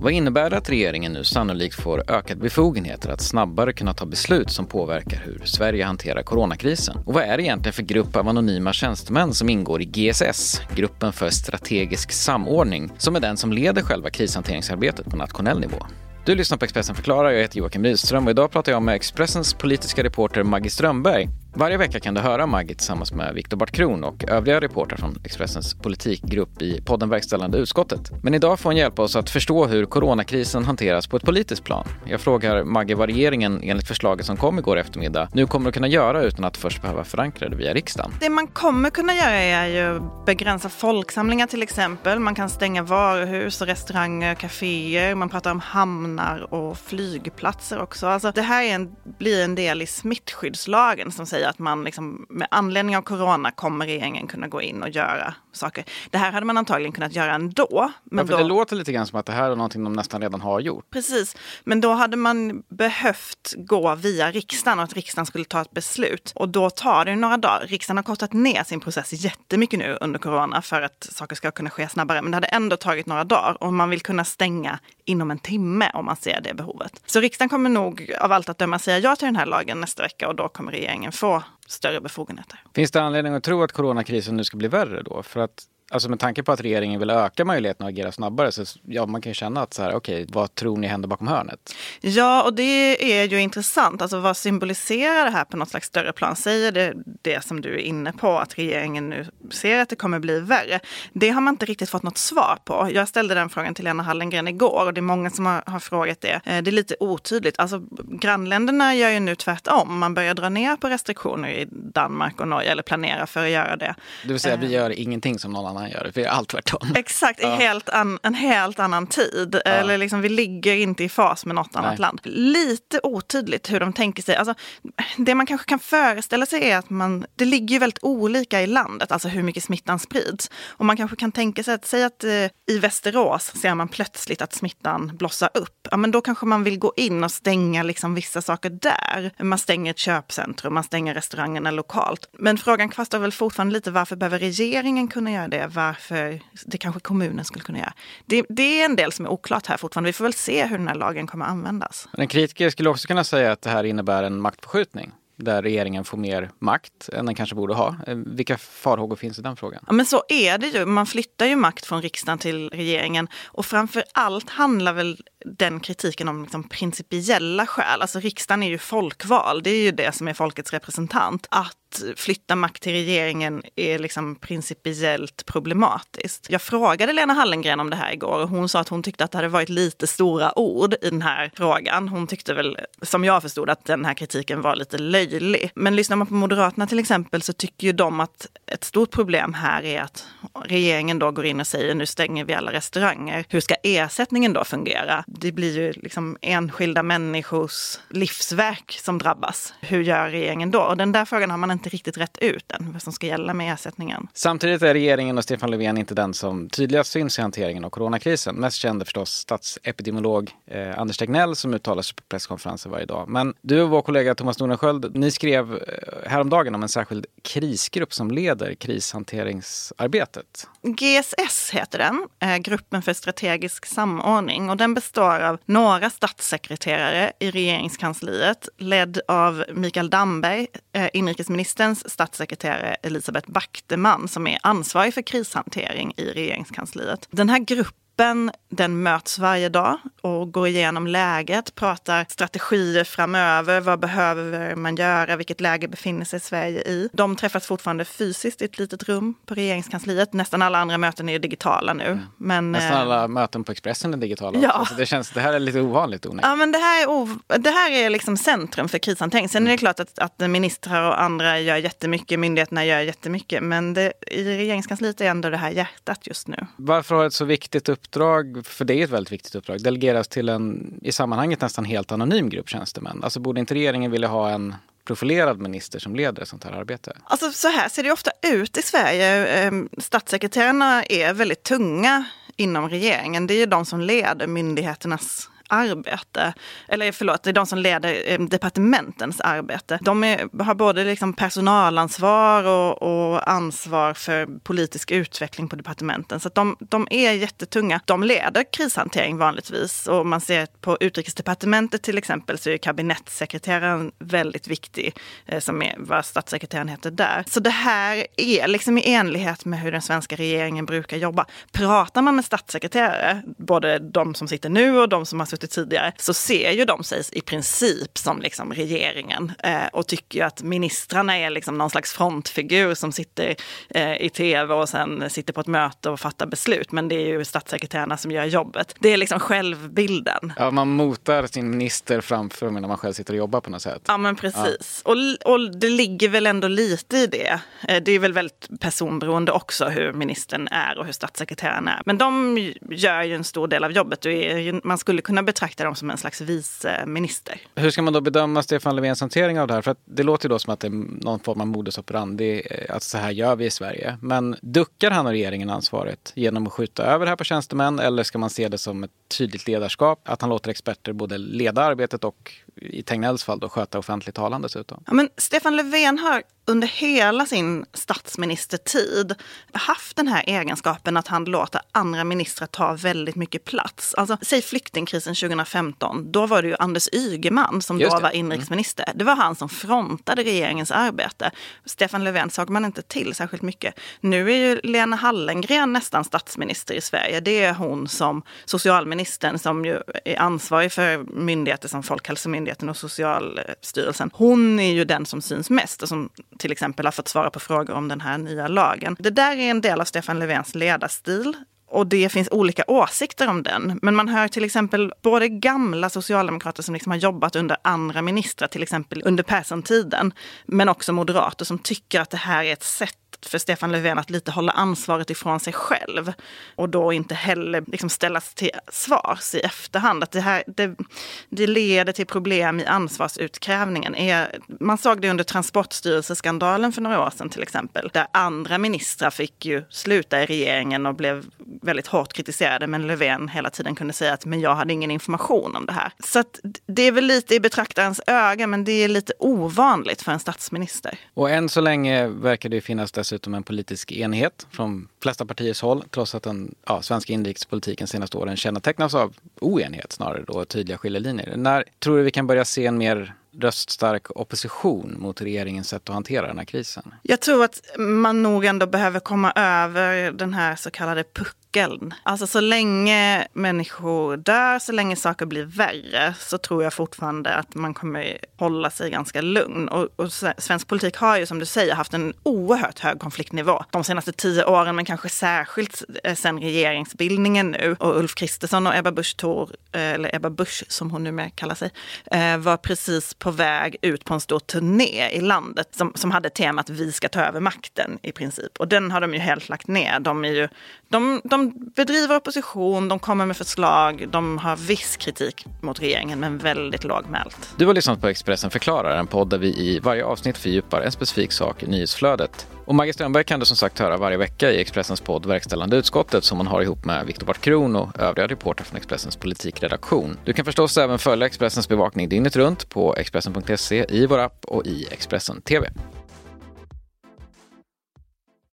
Vad innebär det att regeringen nu sannolikt får ökade befogenheter att snabbare kunna ta beslut som påverkar hur Sverige hanterar coronakrisen? Och vad är det egentligen för grupp av anonyma tjänstemän som ingår i GSS, gruppen för strategisk samordning, som är den som leder själva krishanteringsarbetet på nationell nivå? Du lyssnar på Expressen förklarar, jag heter Joakim Rydström och idag pratar jag med Expressens politiska reporter Maggie Strömberg varje vecka kan du höra Maggie tillsammans med Viktor Bartkron och övriga reportrar från Expressens politikgrupp i podden Verkställande utskottet. Men idag får hon hjälpa oss att förstå hur coronakrisen hanteras på ett politiskt plan. Jag frågar Maggie vad regeringen enligt förslaget som kom igår eftermiddag nu kommer att kunna göra utan att först behöva förankra det via riksdagen. Det man kommer kunna göra är ju begränsa folksamlingar till exempel. Man kan stänga varuhus, restauranger, kaféer. Man pratar om hamnar och flygplatser också. Alltså, det här en, blir en del i smittskyddslagen som säger att man liksom, med anledning av corona kommer regeringen kunna gå in och göra saker. Det här hade man antagligen kunnat göra ändå. Men ja, då... Det låter lite grann som att det här är någonting de nästan redan har gjort. Precis, men då hade man behövt gå via riksdagen och att riksdagen skulle ta ett beslut. Och då tar det några dagar. Riksdagen har kortat ner sin process jättemycket nu under corona för att saker ska kunna ske snabbare. Men det hade ändå tagit några dagar och man vill kunna stänga inom en timme om man ser det behovet. Så riksdagen kommer nog av allt att döma säga ja till den här lagen nästa vecka och då kommer regeringen få större befogenheter. Finns det anledning att tro att coronakrisen nu ska bli värre då? För att Alltså med tanke på att regeringen vill öka möjligheten att agera snabbare så ja, man kan ju känna att så här, okej, okay, vad tror ni händer bakom hörnet? Ja, och det är ju intressant. Alltså vad symboliserar det här på något slags större plan? Säger det det som du är inne på, att regeringen nu ser att det kommer bli värre? Det har man inte riktigt fått något svar på. Jag ställde den frågan till Lena Hallengren igår och det är många som har, har frågat det. Eh, det är lite otydligt. Alltså grannländerna gör ju nu tvärtom. Man börjar dra ner på restriktioner i Danmark och Norge, eller planerar för att göra det. Det vill säga, vi eh. gör ingenting som någon annan annan gör det, det är allt tvärtom. Exakt, ja. helt an, en helt annan tid. Ja. Eller liksom, vi ligger inte i fas med något Nej. annat land. Lite otydligt hur de tänker sig. Alltså, det man kanske kan föreställa sig är att man, det ligger väldigt olika i landet, alltså hur mycket smittan sprids. Och man kanske kan tänka sig att, säga att eh, i Västerås ser man plötsligt att smittan blossar upp. Ja, men då kanske man vill gå in och stänga liksom vissa saker där. Man stänger ett köpcentrum, man stänger restaurangerna lokalt. Men frågan kvarstår väl fortfarande lite, varför behöver regeringen kunna göra det? Varför det kanske kommunen skulle kunna göra. Det, det, är en del som är oklart här fortfarande. Vi får väl se hur den här lagen kommer användas. En kritiker skulle också kunna säga att det här innebär en maktförskjutning där regeringen får mer makt än den kanske borde ha. Eh, vilka farhågor finns i den frågan? Ja, men så är det ju. Man flyttar ju makt från riksdagen till regeringen och framför allt handlar väl den kritiken om liksom principiella skäl. Alltså riksdagen är ju folkvald, det är ju det som är folkets representant. Att flytta makt till regeringen är liksom principiellt problematiskt. Jag frågade Lena Hallengren om det här igår och hon sa att hon tyckte att det hade varit lite stora ord i den här frågan. Hon tyckte väl, som jag förstod, att den här kritiken var lite löjlig. Men lyssnar man på Moderaterna till exempel så tycker ju de att ett stort problem här är att regeringen då går in och säger nu stänger vi alla restauranger. Hur ska ersättningen då fungera? Det blir ju liksom enskilda människors livsverk som drabbas. Hur gör regeringen då? Och den där frågan har man inte riktigt rätt ut än, vad som ska gälla med ersättningen. Samtidigt är regeringen och Stefan Löfven inte den som tydligast syns i hanteringen av coronakrisen. Mest känd är förstås statsepidemiolog eh, Anders Tegnell som uttalar sig på presskonferenser varje dag. Men du och vår kollega Thomas Nordenskjöld, ni skrev eh, häromdagen om en särskild krisgrupp som leder krishanteringsarbetet. GSS heter den, eh, Gruppen för strategisk samordning. Och den består av några statssekreterare i regeringskansliet ledd av Mikael Damberg, eh, inrikesministerns statssekreterare Elisabeth Backteman som är ansvarig för krishantering i regeringskansliet. Den här gruppen gruppen den möts varje dag och går igenom läget, pratar strategier framöver. Vad behöver man göra? Vilket läge befinner sig Sverige i? De träffas fortfarande fysiskt i ett litet rum på regeringskansliet. Nästan alla andra möten är digitala nu. Mm. Men, Nästan eh, alla möten på Expressen är digitala. Ja. Också. det, känns, det här är lite ovanligt onekligen. Ja, men det här är, det här är liksom centrum för krishantering. Sen mm. är det klart att, att ministrar och andra gör jättemycket, myndigheterna gör jättemycket. Men det, i regeringskansliet är ändå det här hjärtat just nu. Varför har ett så viktigt upp uppdrag, för det är ett väldigt viktigt uppdrag, delegeras till en i sammanhanget nästan helt anonym grupp tjänstemän. Alltså borde inte regeringen vilja ha en profilerad minister som leder ett sånt här arbete? Alltså så här ser det ofta ut i Sverige. Ehm, statssekreterarna är väldigt tunga inom regeringen. Det är ju de som leder myndigheternas arbete. Eller förlåt, det är de som leder eh, departementens arbete. De är, har både liksom personalansvar och, och, ansvar för politisk utveckling på departementen. Så de, de är jättetunga. De leder krishantering vanligtvis och man ser på utrikesdepartementet till exempel så är kabinettssekreteraren väldigt viktig, eh, som är vad statssekreteraren heter där. Så det här är liksom i enlighet med hur den svenska regeringen brukar jobba. Pratar man med statssekreterare, både de som sitter nu och de som har suttit tidigare, så ser ju de sig i princip som liksom regeringen eh, och tycker att ministrarna är liksom någon slags frontfigur som sitter eh, i tv och sen sitter på ett möte och fattar beslut. Men det är ju statssekreterarna som gör jobbet. Det är liksom självbilden. Ja, man motar sin minister framför när man själv sitter och jobbar på något sätt. Ja, men precis. Ja. Och, och det ligger väl ändå lite i det. Eh, det är väl väldigt personberoende också hur ministern är och hur statssekreteraren är. Men de gör ju en stor del av jobbet man skulle kunna betrakta dem som en slags viceminister. Hur ska man då bedöma Stefan Löfvens hantering av det här? För det låter ju då som att det är någon form av modus operandi, eh, att så här gör vi i Sverige. Men duckar han och regeringen ansvaret genom att skjuta över det här på tjänstemän eller ska man se det som ett tydligt ledarskap? Att han låter experter både leda arbetet och i Tegnells fall då sköta offentligt talan dessutom? Ja, men Stefan Löfven har under hela sin statsministertid haft den här egenskapen att han låter andra ministrar ta väldigt mycket plats. Alltså, säg flyktingkrisen 2015, då var det ju Anders Ygeman som då var inrikesminister. Mm. Det var han som frontade regeringens arbete. Stefan Löfven såg man inte till särskilt mycket. Nu är ju Lena Hallengren nästan statsminister i Sverige. Det är hon som socialministern som ju är ansvarig för myndigheter som Folkhälsomyndigheten och Socialstyrelsen. Hon är ju den som syns mest och som till exempel har fått svara på frågor om den här nya lagen. Det där är en del av Stefan Löfvens ledarstil och det finns olika åsikter om den. Men man hör till exempel både gamla socialdemokrater som liksom har jobbat under andra ministrar, till exempel under Persson-tiden, men också moderater som tycker att det här är ett sätt för Stefan Löfven att lite hålla ansvaret ifrån sig själv och då inte heller liksom ställas till svars i efterhand. Att det, här, det, det leder till problem i ansvarsutkrävningen. Man såg det under Transportstyrelseskandalen för några år sedan till exempel, där andra ministrar fick ju sluta i regeringen och blev väldigt hårt kritiserade, men Löfven hela tiden kunde säga att men jag hade ingen information om det här. Så det är väl lite i betraktarens öga, men det är lite ovanligt för en statsminister. Och än så länge verkar det finnas dessutom en politisk enighet från flesta partiers håll, trots att den ja, svenska inrikespolitiken senaste åren kännetecknas av oenighet snarare då, tydliga skiljelinjer. När tror du vi kan börja se en mer röststark opposition mot regeringens sätt att hantera den här krisen? Jag tror att man nog ändå behöver komma över den här så kallade puck tröskeln. Alltså så länge människor dör, så länge saker blir värre, så tror jag fortfarande att man kommer hålla sig ganska lugn. Och, och svensk politik har ju som du säger haft en oerhört hög konfliktnivå de senaste tio åren, men kanske särskilt eh, sen regeringsbildningen nu. Och Ulf Kristersson och Ebba Busch Thor, eh, eller Ebba Busch som hon numera kallar sig, eh, var precis på väg ut på en stor turné i landet som, som hade temat vi ska ta över makten i princip. Och den har de ju helt lagt ner. De, är ju, de, de bedriver opposition, de kommer med förslag, de har viss kritik mot regeringen men väldigt lågmält. Du har lyssnat på Expressen förklarar, en podd där vi i varje avsnitt fördjupar en specifik sak i nyhetsflödet. Och Maggie Strömberg kan du som sagt höra varje vecka i Expressens podd Verkställande utskottet som hon har ihop med Viktor Bart Kron och övriga reportrar från Expressens politikredaktion. Du kan förstås även följa Expressens bevakning dygnet runt på Expressen.se, i vår app och i Expressen TV.